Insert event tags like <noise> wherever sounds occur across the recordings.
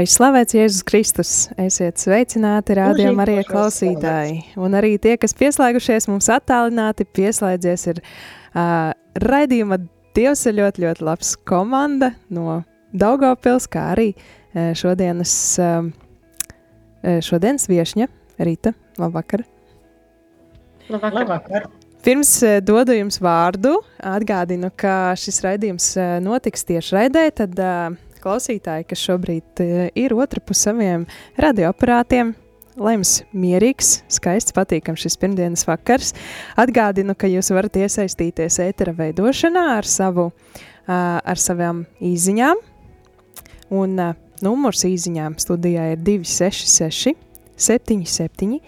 Lai slavēts Jēzus Kristus, esiet sveicināti rādījumā arī klausītāji. Un arī tie, kas pieslēgušies mums attālināti, pieslēdzies ir uh, raidījuma Dievs ir ļoti, ļoti labs komanda no Daugavpils, kā arī uh, šodienas, uh, šodienas viešņa Rīta. Labvakar! Labvakar. Labvakar. Pirms dodu jums vārdu, atgādinu, ka šis raidījums notiks tieši raidē, tad uh, klausītāji, kas šobrīd uh, ir otrā pusē saviem radioaparātiem. Lai jums mierīgs, skaists, patīkams šis pirmdienas vakars. Atgādinu, ka jūs varat iesaistīties ētera veidošanā ar, savu, ar savām īziņām. Un numurs īziņām studijā ir 266, 77,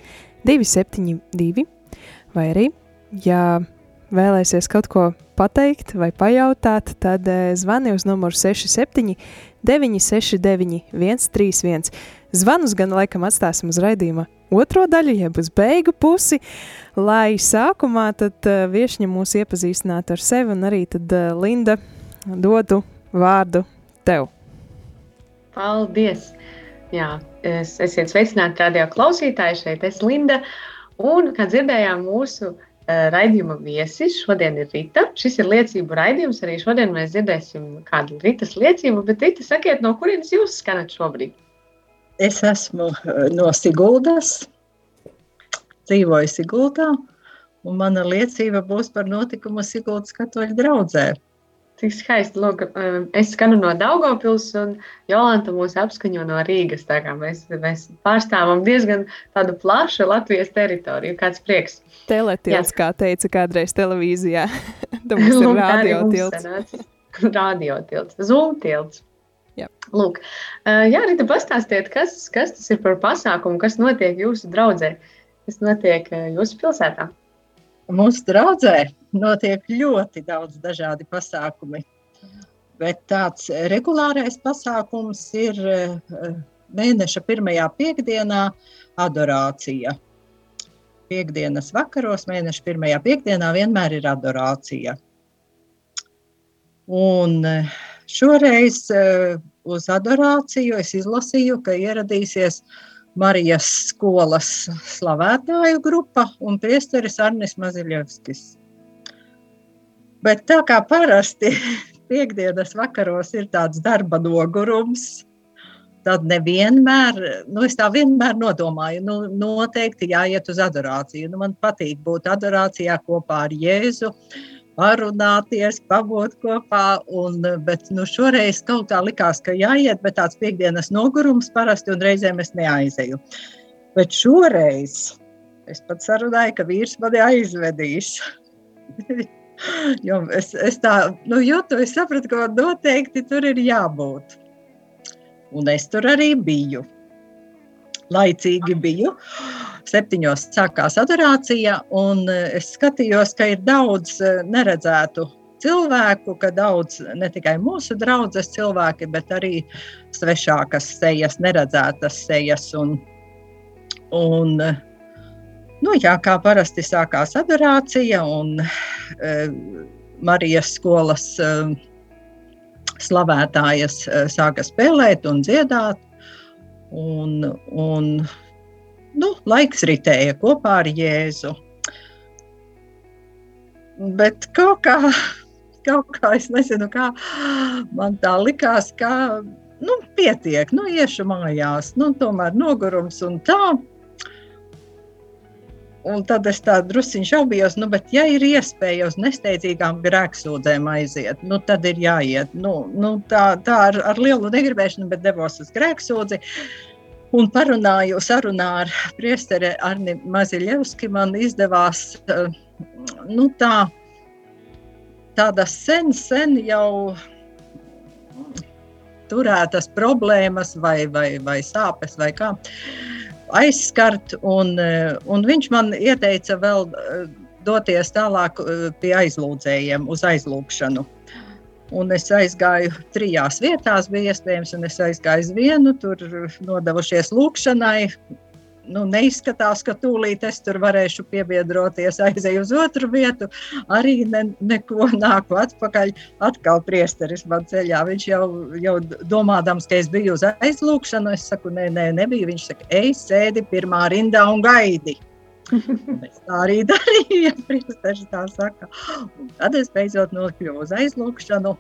272, vai arī, ja vēlēsies kaut ko pateikt vai pajautāt, tad uh, zvani uz numuru 67, 969, 131. Zvanus gan laikam atstāsim uz raidījuma otro daļu, jeb uz beigu pusi, lai sākumā tad uh, viešņa mūs iepazīstinātu ar sevi un arī tad uh, Linda dodu vārdu tev. Paldies! Jā, es, esiet sveicināti radio klausītāji, šeit es Linda, un, kā dzirdējām, mūsu uh, raidījuma viesis šodien ir Rita. Šis ir liecību raidījums, arī šodien mēs dzirdēsim kādu Ritas liecību, bet Rita, sakiet, no kurienes jūs skanat šobrīd? Es esmu no Siguldas, dzīvoju Siguldā, un mana liecība būs par notikumu Siguldas katoļu draudzē. Cik skaisti. Lūk, es skanu no Daugopils un Jolanta mūs apskaņo no Rīgas. Mēs, mēs pārstāvam diezgan tādu plašu Latvijas teritoriju. Kāds prieks. Teletilts, kā teica kādreiz televīzijā. <laughs> Tam mums ir radiotilts. <laughs> radiotilts, zūmtilts. Jā. Lūk, jā, Rita, pastāstiet, kas, kas tas ir par pasākumu, kas notiek jūsu draudzē, kas notiek jūsu pilsētā? Mūsu draudzē notiek ļoti daudz dažādi pasākumi. Bet tāds regulārais pasākums ir eh, mēneša pirmajā piekdienā adorācija. Piektdienas vakaros, mēneša pirmajā piekdienā vienmēr ir adorācija. Un eh, šoreiz eh, uz adorāciju es izlasīju, ka ieradīsies uh, Marijas skolas slavētāju grupa un priesteris Arnis Maziļevskis. Bet tā kā parasti <laughs> piekdienas vakaros ir tāds darba nogurums, tad nevienmēr, nu es tā vienmēr nodomāju, nu noteikti jāiet uz adorāciju. Nu, man patīk būt adorācijā kopā ar Jēzu, parunāties, pabūt kopā. Un, bet nu, šoreiz kaut kā likās, ka jāiet, bet tāds piekdienas nogurums parasti un reizēm es neaizeju. Bet šoreiz es pat sarunāju, ka vīrs mani aizvedīs. <laughs> jo es, es tā nu, jūtu, es sapratu, ka man noteikti tur ir jābūt. Un es tur arī biju. Laicīgi biju. Uh, septiņos sākās adorācija, un e, es skatījos, ka ir daudz e, neredzētu cilvēku, ka daudz ne tikai mūsu draugas cilvēki, bet arī svešākas sejas, neredzētas sejas. Un, un, nu, jā, kā parasti sākās adorācija, un e, Marijas skolas e, slavētājas e, sāka spēlēt un dziedāt. Un, un nu, laiks ritēja kopā ar Jēzu. Bet kaut kā, <laughs> kaut kā es nezinu, kā man tā likās, ka nu, pietiek, nu, iešu mājās, nu, tomēr nogurums un tā. un tad es tā druskuļi šaubījos, nu, bet, ja ir iespēja uz nesteidzīgām grēksūdzēm aiziet, nu, tad ir jāiet. Nu, nu, tā tā ar, ar lielu negribēšanu, bet devos uz grēksūdzi. Un parunāju, sarunā ar priesteri Arni Maziļevski, man izdevās uh, nu, tā, tādas sen, sen jau turētas problēmas vai, vai, vai sāpes vai kā aizskart. Un, un viņš man ieteica vēl doties tālāk pie aizlūdzējiem uz aizlūgšanu. Un es aizgāju trijās vietās, bija iespējams, un es aizgāju uz vienu, tur nodevušies lūkšanai, nu, neizskatās, ka tūlīt es tur varēšu piebiedroties, aizēju uz otru vietu, arī ne, neko <laughs> nāku atpakaļ. Atkal priesteris man ceļā. Viņš jau, jau domādams, ka es biju uz aizlūkšanu, es saku, nē, nē, nebija. Viņš saka, ej, sēdi pirmā rindā un gaidi. Un <laughs> es tā arī <laughs> ja priesteris tā saka. Un tad es beidzot nokļuvu uz aizlūkšanu.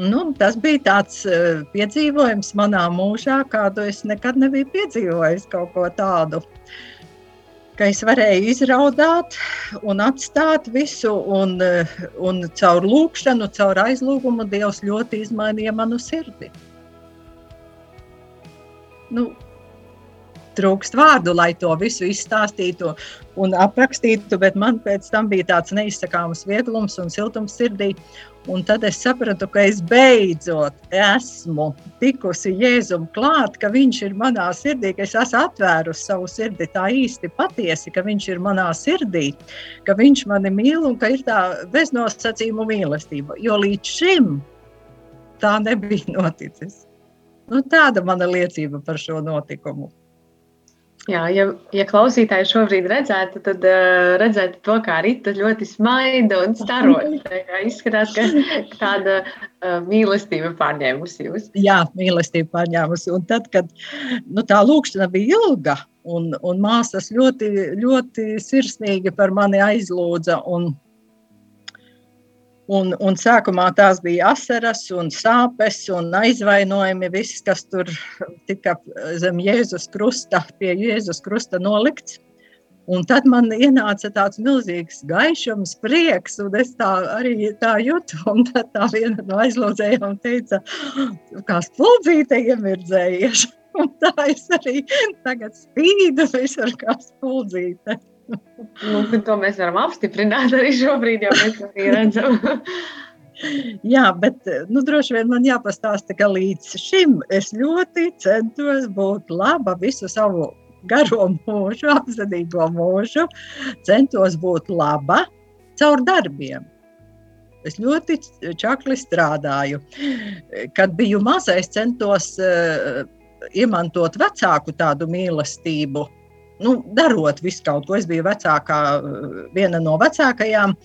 Nu, tas bija tāds uh, piedzīvojums manā mūžā, kādu es nekad nebiju piedzīvojis. Kaut ko tādu, ka es varēju izraudāt un atstāt visu, un, uh, un caur lūkšanu, caur aizlūgumu Dievs ļoti izmainīja manu sirdi. Nu, trūkst vārdu, lai to visu izstāstītu un aprakstītu, bet man pēc tam bija tāds neizsakāms vieglums un siltums sirdī. Un tad es sapratu, ka es beidzot esmu tikusi Jēzum klāt, ka viņš ir manā sirdī, ka es esmu atvērusi savu sirdi tā īsti patiesi, ka viņš ir manā sirdī, ka viņš mani mīl un ka ir tā beznosacījumu mīlestība. Jo līdz šim tā nebija noticis. Nu, tāda mana liecība par šo notikumu. Jā, ja, ja klausītāji šobrīd redzētu, tad uh, redzētu to, kā Rīta ļoti smaida un staro. <laughs> Izskatās, ka tāda uh, mīlestība pārņēmusi jūs. Jā, mīlestība pārņēmusi. Un tad, kad nu, tā lūkšana bija ilga, un, un māsas ļoti, ļoti sirsnīgi par mani aizlūdza. Un, Un, un sākumā tās bija asaras, un sāpes un aizvainojumi. Viss, kas tur tika zem Jēzus krusta, pie Jēzus krusta nolikts. Un tad man ienāca tāds milzīgs gaišums, prieks, un es tā arī tā jūtu. Un tad tā viena no aizlūdzējām teica, kā spuldzīte iemirdzējuši. <laughs> Un tā es arī tagad spīdu visur kā spuldzīte. Nu, to mēs varam apstiprināt arī šobrīd, jau mēs arī redzam. Jā, bet nu, droši vien man jāpastāsta, ka līdz šim es ļoti centos būt laba visu savu garo mūžu, apzinīgo mūžu. Centos būt laba caur darbiem. Es ļoti čakli strādāju. Kad biju maza, es centos uh, iemantot vecāku tādu mīlestību, nu, darot visu kaut ko. Es biju vecākā, viena no vecākajām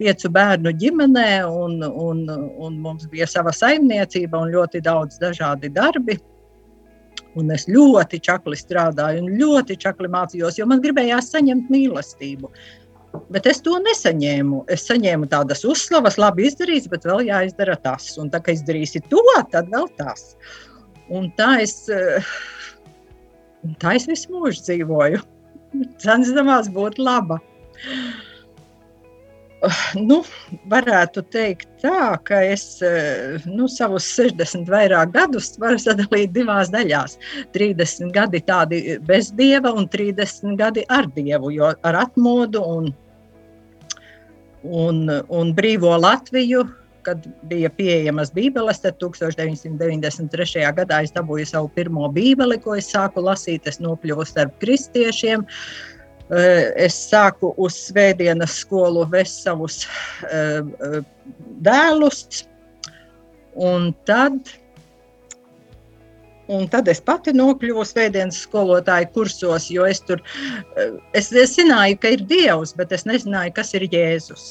piecu bērnu ģimenē, un, un, un mums bija sava saimniecība un ļoti daudz dažādi darbi. Un es ļoti čakli strādāju, un ļoti čakli mācījos, jo man gribējās saņemt mīlestību. Bet es to nesaņēmu. Es saņēmu tādas uzslavas, labi izdarīts, bet vēl jāizdara tas. Un tā kā izdarīsi to, tad vēl tas. Un tā es uh, Un tā es visu mūžu dzīvoju, <laughs> censdamās būt laba. Nu, varētu teikt, tā, ka es nu, savus 60 vairāk gadus varu sadalīt divās daļās. 30 gadi tādi bez dieva, un 30 gadi ar dievu, jo ar atmodu un, un, un brīvo Latviju kad bija pieejamas Bībeles, tad 1993. gadā es dabūju savu pirmo Bībeli, ko es sāku lasīt. Es nokļuvu starp kristiešiem. Eh, es sāku uz svētdienas skolu vest savus eh, eh, dēlus, un tad Un tad es pati nokļuvu svētdienas skolotāju kursos, jo es tur es, es zināju, ka ir Dievs, bet es nezināju, kas ir Jēzus.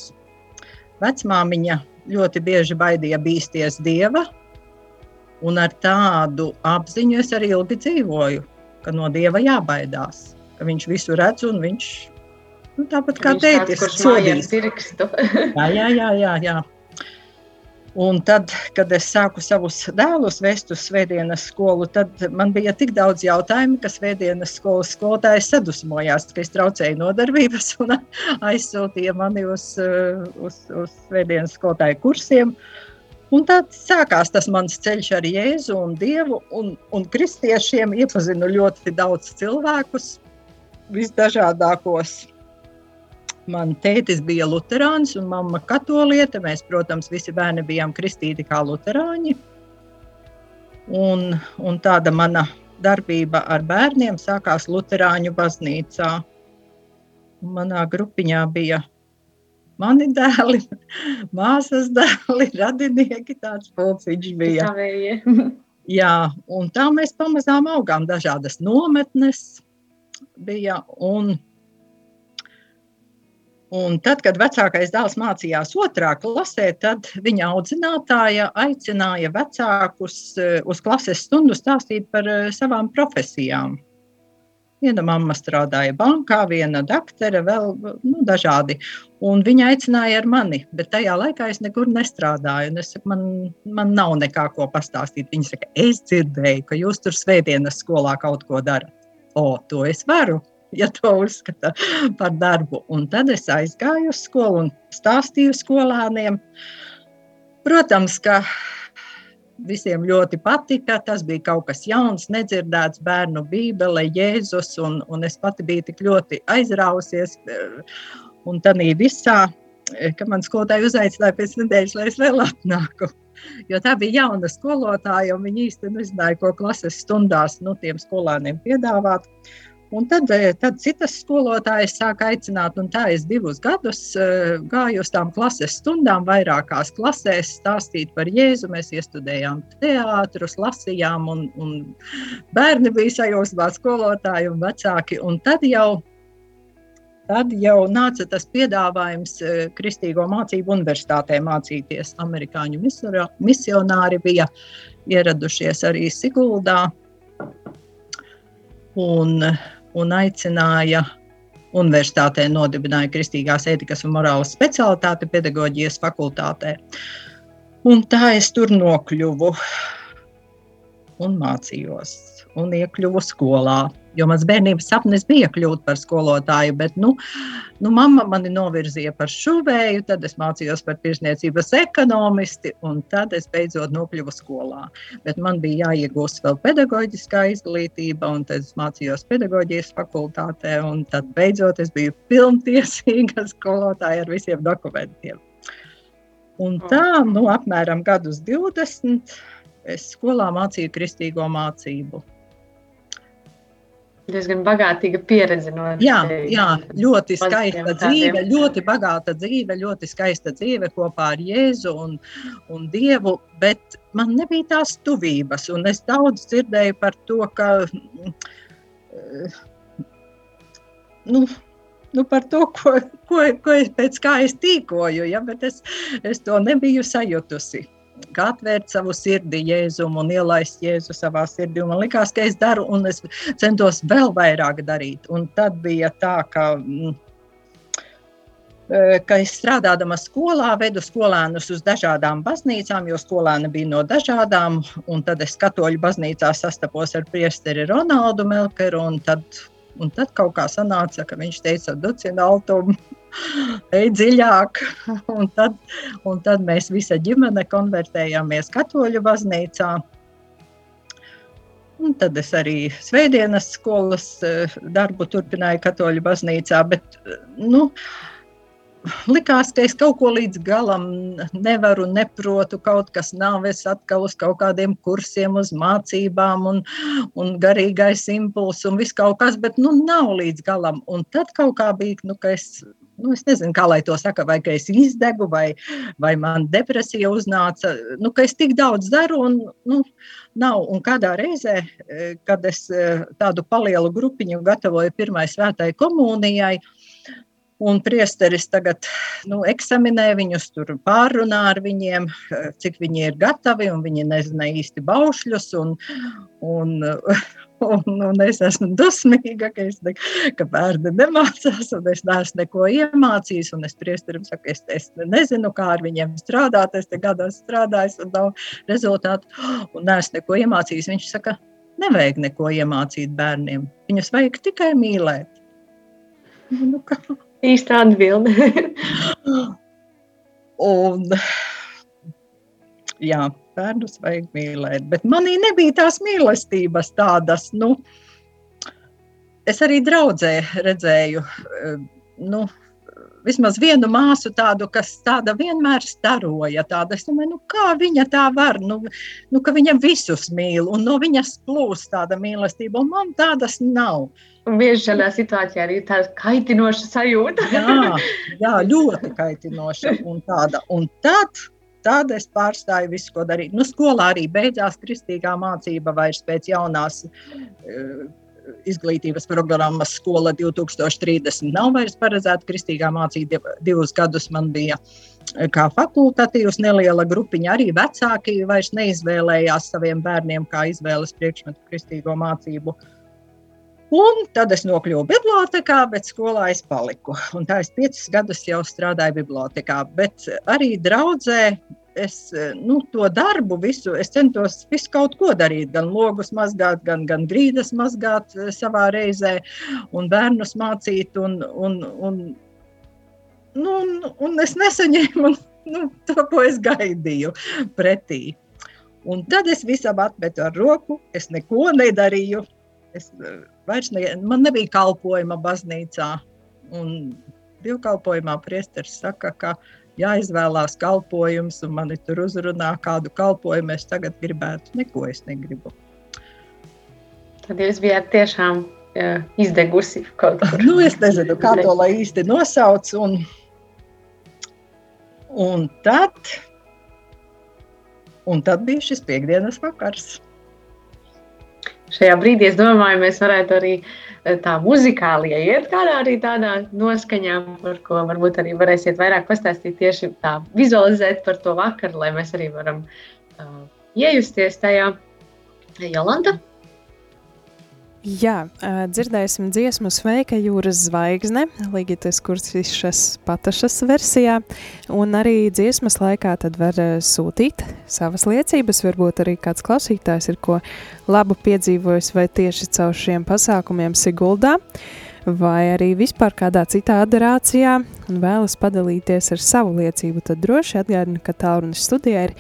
Vecmāmiņa ļoti bieži baidīja bīsties dieva, un ar tādu apziņu es arī ilgi dzīvoju, ka no dieva jābaidās, ka viņš visu redz un viņš nu, tāpat kā tētis, sodīs pirkstu. jā, jā, jā, jā, jā. Un tad, kad es sāku savus dēlus vest uz svētdienas skolu, tad man bija tik daudz jautājumu, ka svētdienas skolas skolotājs sadusmojās, ka es traucēju nodarbības <laughs> un aizsūtīja mani uz, uz, uz svētdienas skolotāju kursiem. Un tad sākās tas mans ceļš ar Jēzu un Dievu un, un kristiešiem. Iepazinu ļoti daudz cilvēkus, visdažādākos Man tētis bija luterāns un mamma katoliete. Mēs, protams, visi bērni bijām kristīti kā luterāņi. Un, un tāda mana darbība ar bērniem sākās Lutāņu baznīcā. Manā grupiņā bija mani dēli, <laughs> māsas dēli, radinieki. Tāds pulciņš bija. <laughs> Jā, un tā mēs pamazām augām. Dažādas nometnes bija. Un Un tad, kad vecākais dēls mācījās otrā klasē, tad viņa audzinātāja aicināja vecākus eh, uz klases stundu stāstīt par eh, savām profesijām. Viena mamma strādāja bankā, viena doktora, vēl nu, dažādi. Un viņa aicināja ar mani, bet tajā laikā es nekur nestrādāju. Es saku, man, man nav nekā ko pastāstīt. Viņa saka, es dzirdēju, ka jūs tur svētdienas skolā kaut ko darat. O, to es varu <laughs> ja to uzskata par darbu. Un tad es aizgāju uz skolu un stāstīju skolāniem. Protams, ka visiem ļoti patika. Tas bija kaut kas jauns, nedzirdēts bērnu bībele, Jēzus, un, un es pati biju tik ļoti aizrausies. Un tā visā, ka man skolotāji uzaicināja pēc nedēļas, lai es vēl atnāku. Jo tā bija jauna skolotāja, un viņi īstenībā nezināja, ko klases stundās nu, tiem skolēniem piedāvāt. Un tad, eh, tad citas skolotājas sāka aicināt, un tā es divus gadus uh, gāju uz tām klases stundām, vairākās klasēs, stāstīt par Jēzu. Mēs iestudējām teātrus, lasījām, un, un bērni bija sajūsmā, skolotāji un vecāki. Un tad jau, tad jau nāca tas piedāvājums uh, Kristīgo mācību universitātē mācīties. Amerikāņu misionāri bija ieradušies arī Siguldā. Un, uh, un aicināja universitātē nodibināja Kristīgās ētikas un morāles specialitāti pedagoģijas fakultātē. Un tā es tur nokļuvu un mācījos un iekļuvu skolā. Jo mans bērnības sapnis bija kļūt par skolotāju, bet nu, nu, mamma mani novirzīja par šuvēju, tad es mācījos par tirsniecības ekonomisti, un tad es beidzot nokļuvu skolā. Bet man bija jāiegūst vēl pedagoģiskā izglītība, un tad es mācījos pedagoģijas fakultātē, un tad beidzot es biju pilntiesīga <laughs> skolotāja ar visiem dokumentiem. Un tā, nu, apmēram gadus 20 es skolā mācīju kristīgo mācību diezgan bagātīga pieredze. No jā, jā, ļoti skaista dzīve, ļoti bagāta dzīve, ļoti skaista dzīve kopā ar Jēzu un, un Dievu, bet man nebija tās tuvības. Es daudz dzirdēju par to, ka. Nu, nu, par to, ko, ko, ko es, pēc kā es tīkoju, ja, bet es, es to nebiju sajutusi kā atvērt savu sirdi Jēzum un ielaist Jēzu savā sirdī. Un man liekas, ka es daru, un es centos vēl vairāk darīt. Un tad bija tā, ka. Mm, ka es strādājot skolā, vedu skolēnus uz dažādām baznīcām, jo skolēni bija no dažādām. Tad es katoļu baznīcā sastapos ar priesteri Ronaldu Melkeru. Tad, tad kaut kā sanāca, ka viņš teica, Ducina Altumu <laughs> ej dziļāk. <laughs> Un tad, un tad mēs visa ģimene konvertējāmies katoļu baznīcā. Un tad es arī svētdienas skolas eh, darbu turpināju katoļu baznīcā. Bet, nu, likās, ka es kaut ko līdz galam nevaru, neprotu. Kaut kas nav, es atkal uz kaut kādiem kursiem, uz mācībām, un, un garīgais impulss, un viss kaut kas, bet nu, nav līdz galam. Un tad kaut kā bija, nu, ka es nu, es nezinu, kā lai to saka, vai es izdegu, vai, vai man depresija uznāca, nu, es tik daudz daru un nu, nav. Un kādā reizē, e, kad es e, tādu palielu grupiņu gatavoju pirmai svētai komunijai, Un priesteris tagad nu, eksaminē viņus, tur pārunā ar viņiem, cik viņi ir gatavi, un viņi nezina īsti baušļus. Un, un, Un, un es esmu dusmīga, ka, es ne, ka bērni nemācās, un es neesmu neko iemācījis. Es priesterim saku, es, es nezinu, kā ar viņiem strādāt. Es te gados strādāju, un nav rezultātu. Un neesmu neko iemācījis. Viņš saka, nevajag neko iemācīt bērniem. Viņus vajag tikai mīlēt. Nu, kā? Īsta atbilde. <laughs> un, jā, bērnus vajag mīlēt. Bet manī nebija tās mīlestības tādas. Nu, es arī draudzē redzēju. Nu, Vismaz vienu māsu tādu, kas tāda vienmēr staroja. Tāda, es domāju, nu, kā viņa tā var, nu, nu, ka viņa visus mīl, un no viņas plūst tāda mīlestība, un man tādas nav. Un bieži šādā situācijā arī tāda kaitinoša sajūta. jā, jā, ļoti kaitinoša. Un, tāda. un tad Tad es pārstāju visu, ko darīt. Nu, skolā arī beidzās kristīgā mācība, vairs pēc jaunās uh, izglītības programmas Skola 2030 nav vairs paredzēta kristīgā mācība. Divus gadus man bija eh, kā fakultatīvs, neliela grupiņa. Arī vecāki vairs neizvēlējās saviem bērniem kā izvēles priekšmetu kristīgo mācību. Un tad es nokļuvu bibliotekā, bet skolā es paliku. Un tā es piecus gadus jau strādāju bibliotekā. Bet arī draudzē es nu, to darbu visu, es centos visu kaut ko darīt. Gan logus mazgāt, gan, gan grīdas mazgāt eh, savā reizē, un bērnus mācīt. Un, un, un, nu, un, un es nesaņēmu <laughs> nu, to, ko es gaidīju pretī. Un tad es visam atmetu ar roku, es neko nedarīju. Es eh, vairs ne, man nebija kalpojuma baznīcā. Un divkalpojumā priesteris saka, ka jāizvēlās kalpojums, un mani tur uzrunā, kādu kalpojumu es tagad gribētu. Neko es negribu. Tad jūs bijāt tiešām jā, izdegusi kaut kur. nu, es nezinu, kā to lai īsti nosauc. Un, un, tad, un tad bija šis piekdienas vakars šajā brīdī es domāju, mēs varētu arī eh, tā muzikāli iet kādā arī tādā noskaņā, par ko varbūt arī varēsiet vairāk pastāstīt tieši tā vizualizēt par to vakaru, lai mēs arī varam uh, iejusties tajā. Jolanta? Jā, dzirdēsim dziesmu Sveika jūras zvaigzne, Ligitas Kursišas patašas versijā, un arī dziesmas laikā tad var sūtīt savas liecības, varbūt arī kāds klausītājs ir ko labu piedzīvojis vai tieši caur šiem pasākumiem Siguldā, vai arī vispār kādā citā adorācijā un vēlas padalīties ar savu liecību, tad droši atgādinu, ka tālrunis studijā ir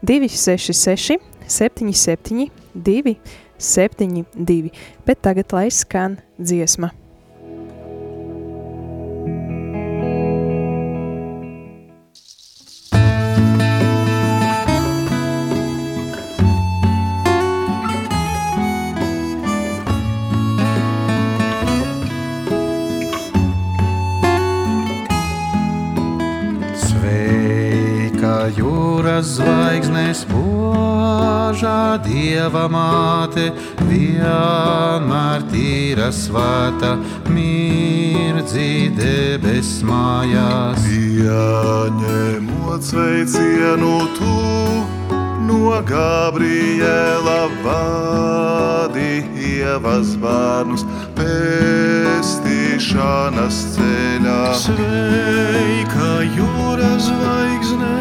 266 77 2 72, bet tagad lai skan dziesma. Dieva māte, vienmēr tīra svēta, mirdzi debes mājās. Pieņemot sveicienu tu no Gabriela vadi ievas bērnus pestīšanas ceļā. Sveika jūras zvaigzne,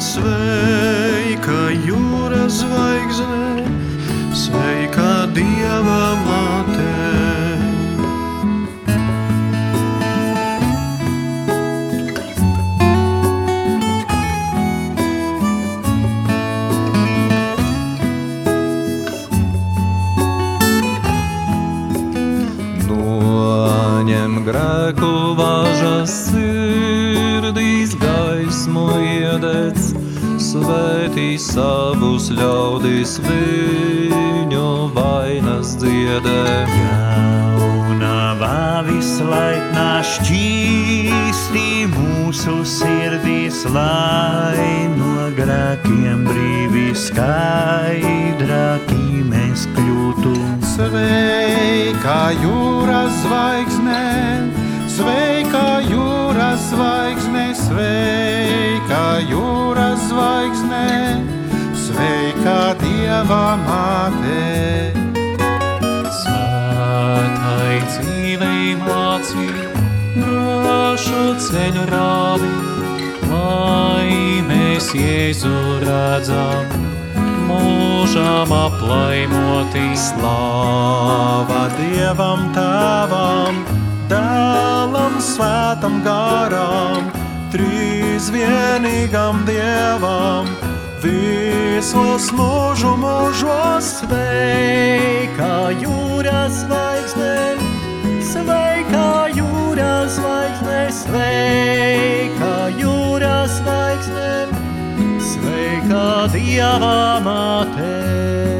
sveika jūras zvaigzne, sveika dieva savus ļaudis viņu vainas dziedē. Jaunavā vislaiknā šķīstī mūsu sirdīs, lai no grēkiem brīvi skaidrāki mēs kļūtu. Sveika jūras zvaigzne, sveika jūras zvaigzne, sveika jūras Dieva māte. Svētai dzīvei mācī, drošu ceļu rādi, lai mēs Jēzu redzam, mūžām aplaimoti. Slāva Dievam tēvam, dēlam svētam garām, trīs vienīgam Dievam, visos mūžu mūžos sveika jūras zvaigzne, sveika jūras zvaigzne, sveika jūras zvaigzne, sveika Dieva māte.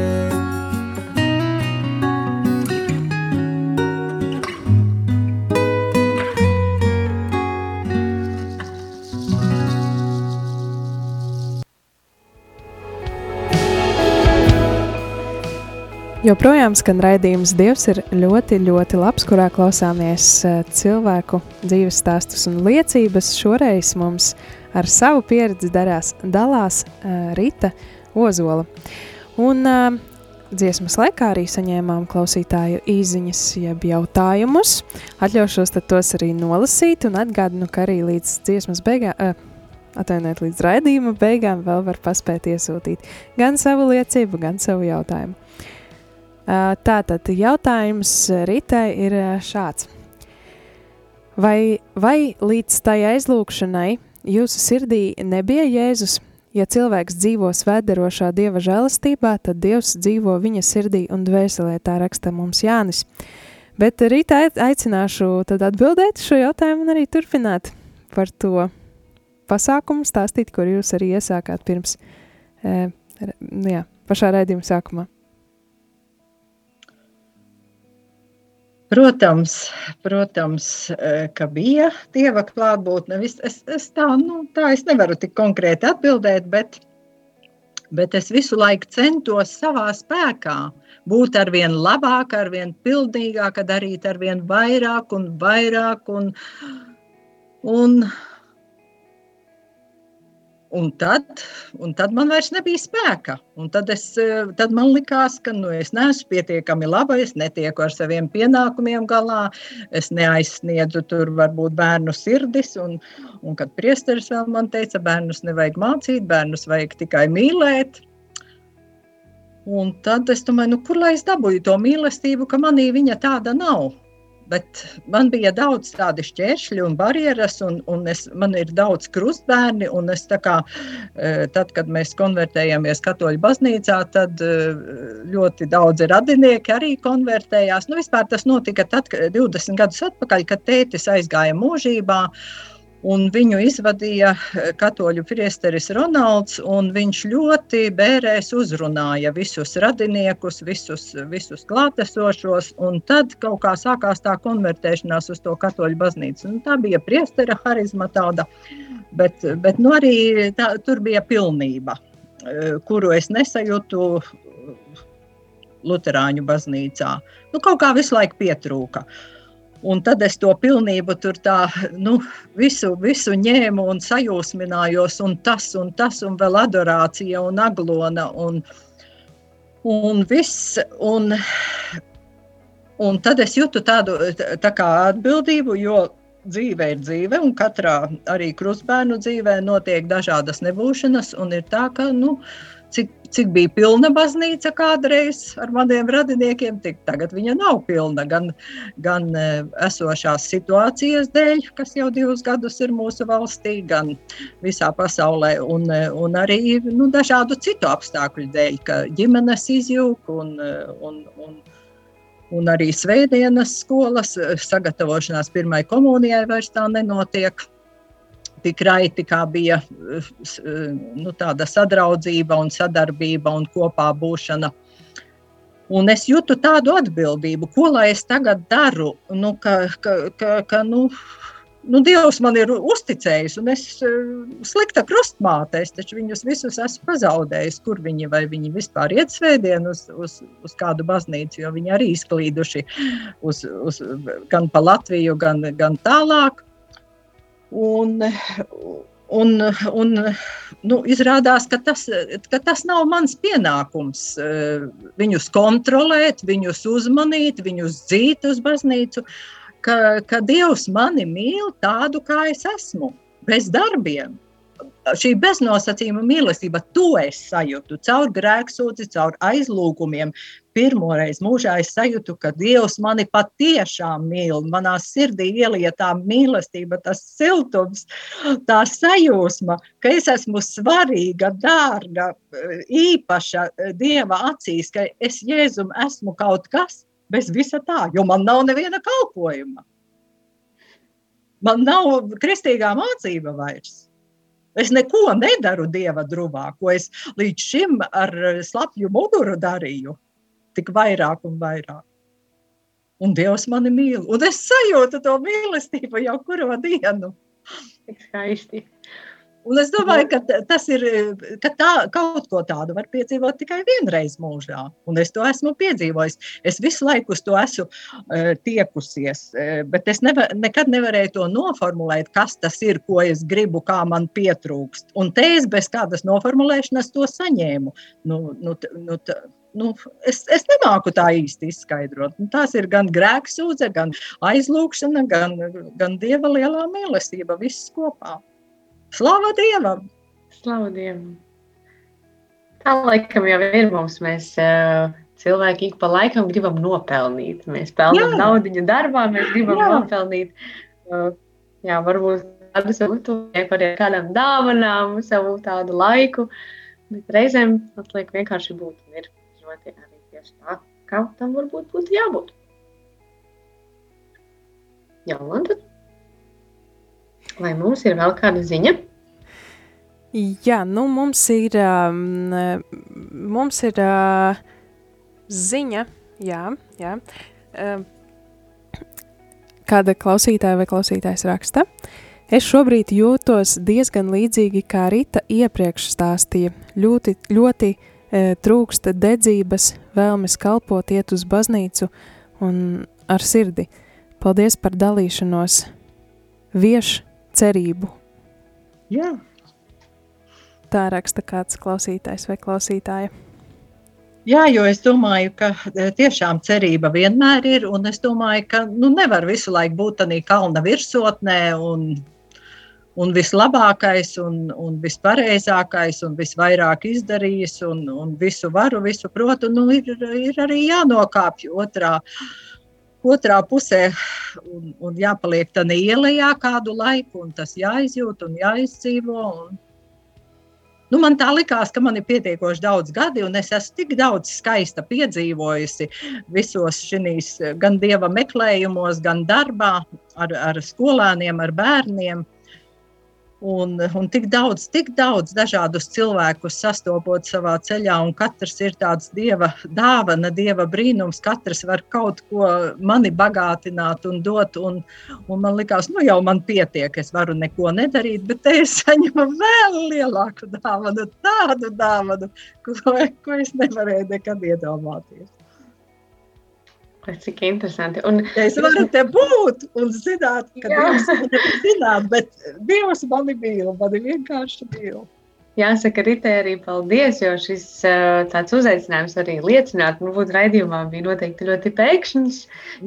Joprojām skan raidījums Dievs ir ļoti, ļoti labs, kurā klausāmies eh, cilvēku dzīves stāstus un liecības. Šoreiz mums ar savu pieredzi darās, dalās uh, Rita Ozola. Un uh, dziesmas laikā arī saņēmām klausītāju īziņas jeb jautājumus. Atļaušos tos arī nolasīt un atgādinu, ka arī līdz dziesmas beigām, uh, atvainojiet, līdz raidījuma beigām vēl var paspēt iesūtīt gan savu liecību, gan savu jautājumu. Tātad jautājums Ritai ir šāds. Vai, vai līdz tai aizlūkšanai jūsu sirdī nebija Jēzus? Ja cilvēks dzīvo svētdarošā dieva žēlastībā, tad Dievs dzīvo viņa sirdī un dvēselē, tā raksta mums Jānis. Bet rītā aicināšu tad atbildēt šo jautājumu un arī turpināt par to pasākumu stāstīt, kur jūs arī iesākāt pirms, e, jā, pašā raidījuma sākumā. Protams, protams, eh, ka bija dieva klātbūtne. Es, es tā, nu, tā es nevaru tik konkrēti atbildēt, bet, bet es visu laiku centos savā spēkā būt ar vien labāk, ar vien pildīgāk, darīt ar vien vairāk un vairāk. Un, un, Un tad, un tad man vairs nebija spēka. Un tad, es, eh, tad man likās, ka nu, es neesmu pietiekami laba, es netieku ar saviem pienākumiem galā, es neaizsniedzu tur varbūt bērnu sirdis. Un, un kad priesteris vēl man teica, bērnus nevajag mācīt, bērnus vajag tikai mīlēt. Un tad es domāju, nu, kur lai es dabūju to mīlestību, ka manī viņa tāda nav. Bet man bija daudz tādu šķēršļu un barjeras, un, un es, man ir daudz krustbērni. Kā, e, tad, kad mēs konvertējāmies katoļu baznīcā, tad e, ļoti daudzi radinieki arī konvertējās. Nu, vispār tas notika tad, 20 gadus atpakaļ, kad tētis aizgāja mūžībā. Un viņu izvadīja eh, katoļu priesteris Ronalds, un viņš ļoti bērēs uzrunāja visus radiniekus, visus, visus klātesošos, un tad kaut kā sākās tā konvertēšanās uz to katoļu baznīcu. Un tā bija priestera harizma tāda, bet, bet nu arī tā, tur bija pilnība, eh, kuru es nesajūtu Luterāņu baznīcā. Nu, kaut kā visu laiku pietrūka. Uh, Un tad es to pilnību tur tā, nu, visu, visu ņēmu un sajūsminājos, un tas, un tas, un vēl adorācija un aglona, un, un viss. Un, un tad es jūtu tādu tā kā atbildību, jo dzīve ir dzīve, un katrā arī krustbērnu dzīvē notiek dažādas nebūšanas, un ir tā, ka, nu, cik, cik bija pilna baznīca kādreiz ar maniem radiniekiem, tik tagad viņa nav pilna. Gan, gan e, esošās situācijas dēļ, kas jau divus gadus ir mūsu valstī, gan visā pasaulē, un, e, un arī nu, dažādu citu apstākļu dēļ, ka ģimenes izjūg un, e, un, un Un arī svētdienas skolas sagatavošanās pirmai komunijai vairs tā nenotiek tik raiti, kā bija nu, tāda sadraudzība un sadarbība un kopā būšana. Un es jūtu tādu atbildību, ko lai es tagad daru. Nu, ka, ka, ka, ka, nu, nu, Dievs man ir uzticējis, un es slikta krustmāte, es taču viņus visus esmu pazaudējis. Kur viņi vai viņi vispār iet svētdien uz, uz, uz kādu baznīcu, jo viņi arī izklīduši uz, uz, gan pa Latviju, gan, gan tālāk. Un, Un, un nu, izrādās, ka tas, ka tas nav mans pienākums. Eh, viņus kontrolēt, viņus uzmanīt, viņus dzīt uz baznīcu. Ka, ka Dievs mani mīl tādu, kā es esmu, bez darbiem šī beznosacījuma mīlestība, to es sajūtu caur grēksūdzi, caur aizlūgumiem. Pirmoreiz mūžā es sajūtu, ka Dievs mani patiešām mīl. Manā sirdī ielietā mīlestība, tas siltums, tā sajūsma, ka es esmu svarīga, dārga, īpaša Dieva acīs, ka es Jēzum esmu kaut kas bez visa tā, jo man nav neviena kalpojuma. Man nav kristīgā mācība vairs. Es neko nedaru dieva drūmā, ko es līdz šim ar slapju muguru darīju. Tik vairāk un vairāk. Un Dievs mani mīl, un es sajūtu to mīlestību jau kuru dienu. Tik skaisti. Un es domāju, ka tas ir, ka tā, kaut ko tādu var piedzīvot tikai vienreiz mūžā. Un es to esmu piedzīvojis. Es visu laiku uz to esmu uh, tiekusies, uh, bet es nevar, nekad nevarēju to noformulēt, kas tas ir, ko es gribu, kā man pietrūkst. Un te es bez kādas noformulēšanas to saņēmu. Nu, nu, nu, nu, es, es nemāku tā īsti izskaidrot. Nu, tās ir gan grēksūdze, gan aizlūgšana, gan, gan dieva lielā mīlestība, viss kopā. Slava Dievam! Slava Dievam! Tā laikam jau ir mums. Mēs uh, cilvēki ik pa laikam gribam nopelnīt. Mēs pelnām naudu darbā, mēs gribam jā. nopelnīt. Uh, jā, varbūt tādu savu tuvnieku, arī kādam dāvanām, savu tādu laiku. Bet reizēm atliek vienkārši būt un ir ļoti arī tieši tā, kā tam varbūt būtu jābūt. Jā, un tad Vai mums ir vēl kāda ziņa? Jā, nu mums ir, um, mums ir uh, ziņa, jā, jā. Uh, kāda klausītāja vai klausītājs raksta. Es šobrīd jūtos diezgan līdzīgi kā Rita iepriekš stāstīja. Ļoti, ļoti e, trūksta dedzības, vēlmes kalpot, iet uz baznīcu un ar sirdi. Paldies par dalīšanos. Vieš cerību. Jā. Tā raksta kāds klausītājs vai klausītāja. Jā, jo es domāju, ka e, tiešām cerība vienmēr ir. Un es domāju, ka nu, nevar visu laiku būt tādā kalna virsotnē un, un vislabākais, un, un vispareizākais, un visvairāk izdarījis, un, un visu varu, visu protu. Nu, ir, ir arī jānokāpj otrā. Uh, otrā pusē un, un jāpaliek tādā ielā kādu laiku, un tas jāizjūt un jāizdzīvo. Un, Nu, man tā likās, ka man ir pietiekoši daudz gadi, un es esmu tik daudz skaista piedzīvojusi visos šīs gan dieva meklējumos, gan darbā ar, ar skolēniem, ar bērniem. Un, un tik daudz, tik daudz dažādus cilvēkus sastopot savā ceļā, un katrs ir tāds dieva dāvana, dieva brīnums. Katrs var kaut ko mani bagātināt un dot. Un, un man liekas, nu jau man pietiek, es varu neko nedarīt, bet te es saņemu vēl lielāku dāvanu, tādu dāvanu, ko, ko es nevarēju nekad iedomāties. Cik interesanti. Un, es varu te būt un zināt, ka jā. Dievs zināt, bet Dievs mani mīl, mani vienkārši mīl. Jāsaka, Ritē, arī paldies, jo šis tāds uzaicinājums arī liecināt, nu, būt raidījumā bija noteikti ļoti pēkšņs,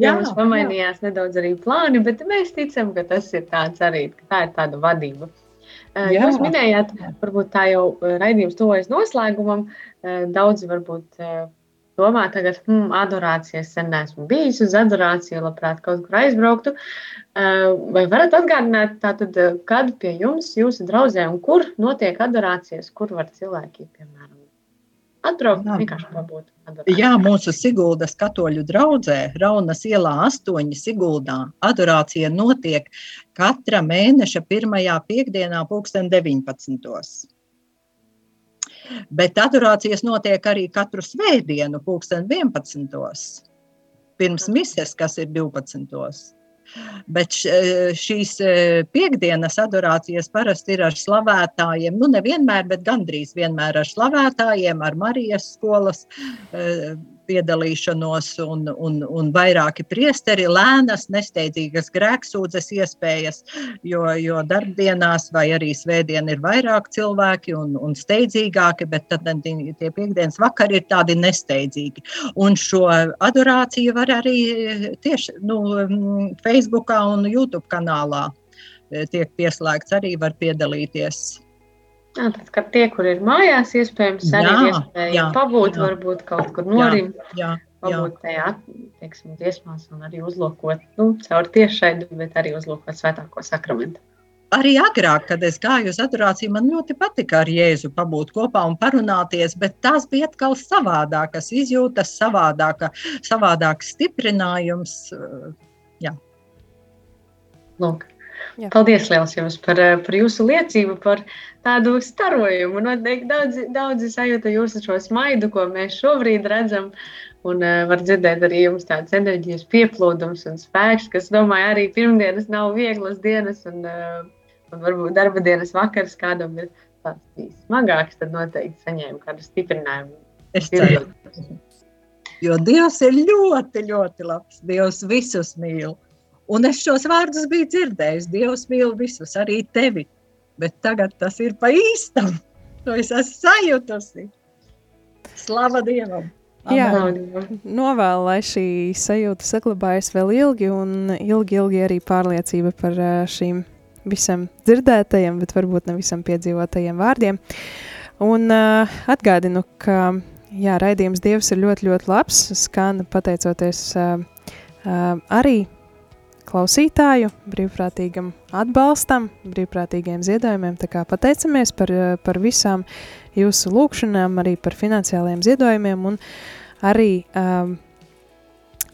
jā, mums pamainījās jā. nedaudz arī plāni, bet mēs ticam, ka tas ir tāds arī, ka tā ir tāda vadība. Jā. Jūs minējāt, varbūt tā jau raidījums tuvojas noslēgumam, daudzi varbūt domā, tagad, hmm, adorācijas sen neesmu bijis uz adorāciju, labprāt kaut kur aizbrauktu. Eh, vai varat atgādināt, tātad, eh, kad pie jums, jūsu draugzē, un kur notiek adorācijas, kur var cilvēki, piemēram, atbraukt, vienkārši pabūt? Adorācijā. Jā, mūsu Siguldas katoļu draugzē, Raunas ielā 8 Siguldā, adorācija notiek katra mēneša pirmajā piekdienā, pulksten 19. Bet adorācijas notiek arī katru svētdienu, pulksten 11. Pirms mises, kas ir 12. Bet šīs e, piekdienas adorācijas parasti ir ar slavētājiem. Nu, nevienmēr, bet gandrīz vienmēr ar slavētājiem, ar Marijas skolas e, piedalīšanos, un, un, un vairāki priesteri lēnas, nesteidzīgas grēksūdzes iespējas, jo, jo darbdienās vai arī svētdien ir vairāk cilvēki un, un steidzīgāki, bet tad tie piekdienas vakari ir tādi nesteidzīgi. Un šo adorāciju var arī tieši nu, Facebookā un YouTube kanālā tiek pieslēgts, arī var piedalīties. Jā, tad, kad tie, kur ir mājās, iespējams, arī jā, iespēja jā, pabūt, jā. varbūt kaut kur norimt, jā, jā, pabūt tajā, teiksim, dziesmās un arī uzlūkot, nu, caur tiešaidu, bet arī uzlūkot svētāko sakramentu. Arī agrāk, kad es gāju uz adorāciju, man ļoti patika ar Jēzu pabūt kopā un parunāties, bet tās bija atkal savādākas izjūtas, savādāka, savādāks stiprinājums. Jā. Lūk. Jā. Paldies liels jums par, eh, par jūsu liecību, par tādu starojumu. Noteikti daudz, daudz sajūta jūsu šo smaidu, ko mēs šobrīd redzam. Un uh, var dzirdēt arī jums tāds enerģijas pieplūdums un spēks, kas, domāju, arī pirmdienas nav vieglas dienas, un, uh, un varbūt darba dienas vakars kādam ir tāds smagāks, tad noteikti saņēma kādu stiprinājumu. Es ceru. Jo Dievs ir ļoti, ļoti labs. Dievs visus mīl. Un es šos vārdus biju dzirdējis. Dievs mīl visus, arī tevi. Bet tagad tas ir pa īstam. To es esmu sajutusi. Slava Dievam! Jā, novēlu, lai šī sajūta saglabājas vēl ilgi, un ilgi, ilgi arī pārliecība par šīm visam dzirdētajiem, bet varbūt ne visam piedzīvotajiem vārdiem. Un uh, atgādinu, ka jā, raidījums Dievs ir ļoti, ļoti labs. Skan pateicoties uh, uh, arī klausītāju brīvprātīgam atbalstam, brīvprātīgiem ziedojumiem. Tā kā pateicamies par, par visām jūsu lūkšanām, arī par finansiāliem ziedojumiem un arī, um,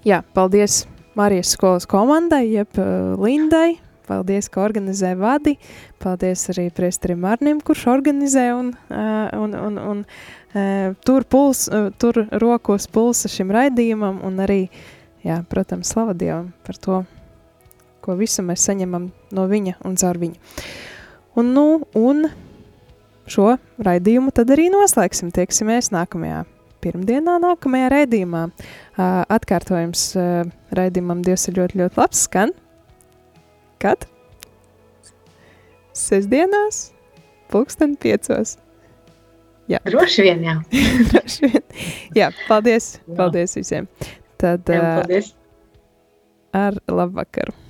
jā, paldies Marijas skolas komandai, jeb uh, Lindai, paldies, ka organizē vadi, paldies arī priesterim Arnim, kurš organizē un, uh, un, un, un uh, tur, puls, uh, tur rokos pulsa šim raidījumam un arī, jā, protams, slava Dievam par to, ko visu mēs saņemam no viņa un caur viņu. Un, nu, un šo raidījumu tad arī noslēgsim. Tieksimies nākamajā pirmdienā, nākamajā raidījumā. Atkārtojums raidījumam Dievs ir ļoti, ļoti labs. Skan? Kad? Sesdienās, pulksten piecos. Jā. <laughs> Droši vien, jā. Droši vien. Jā, paldies, jā. paldies visiem. Tad jā, paldies. Ar labvakaru.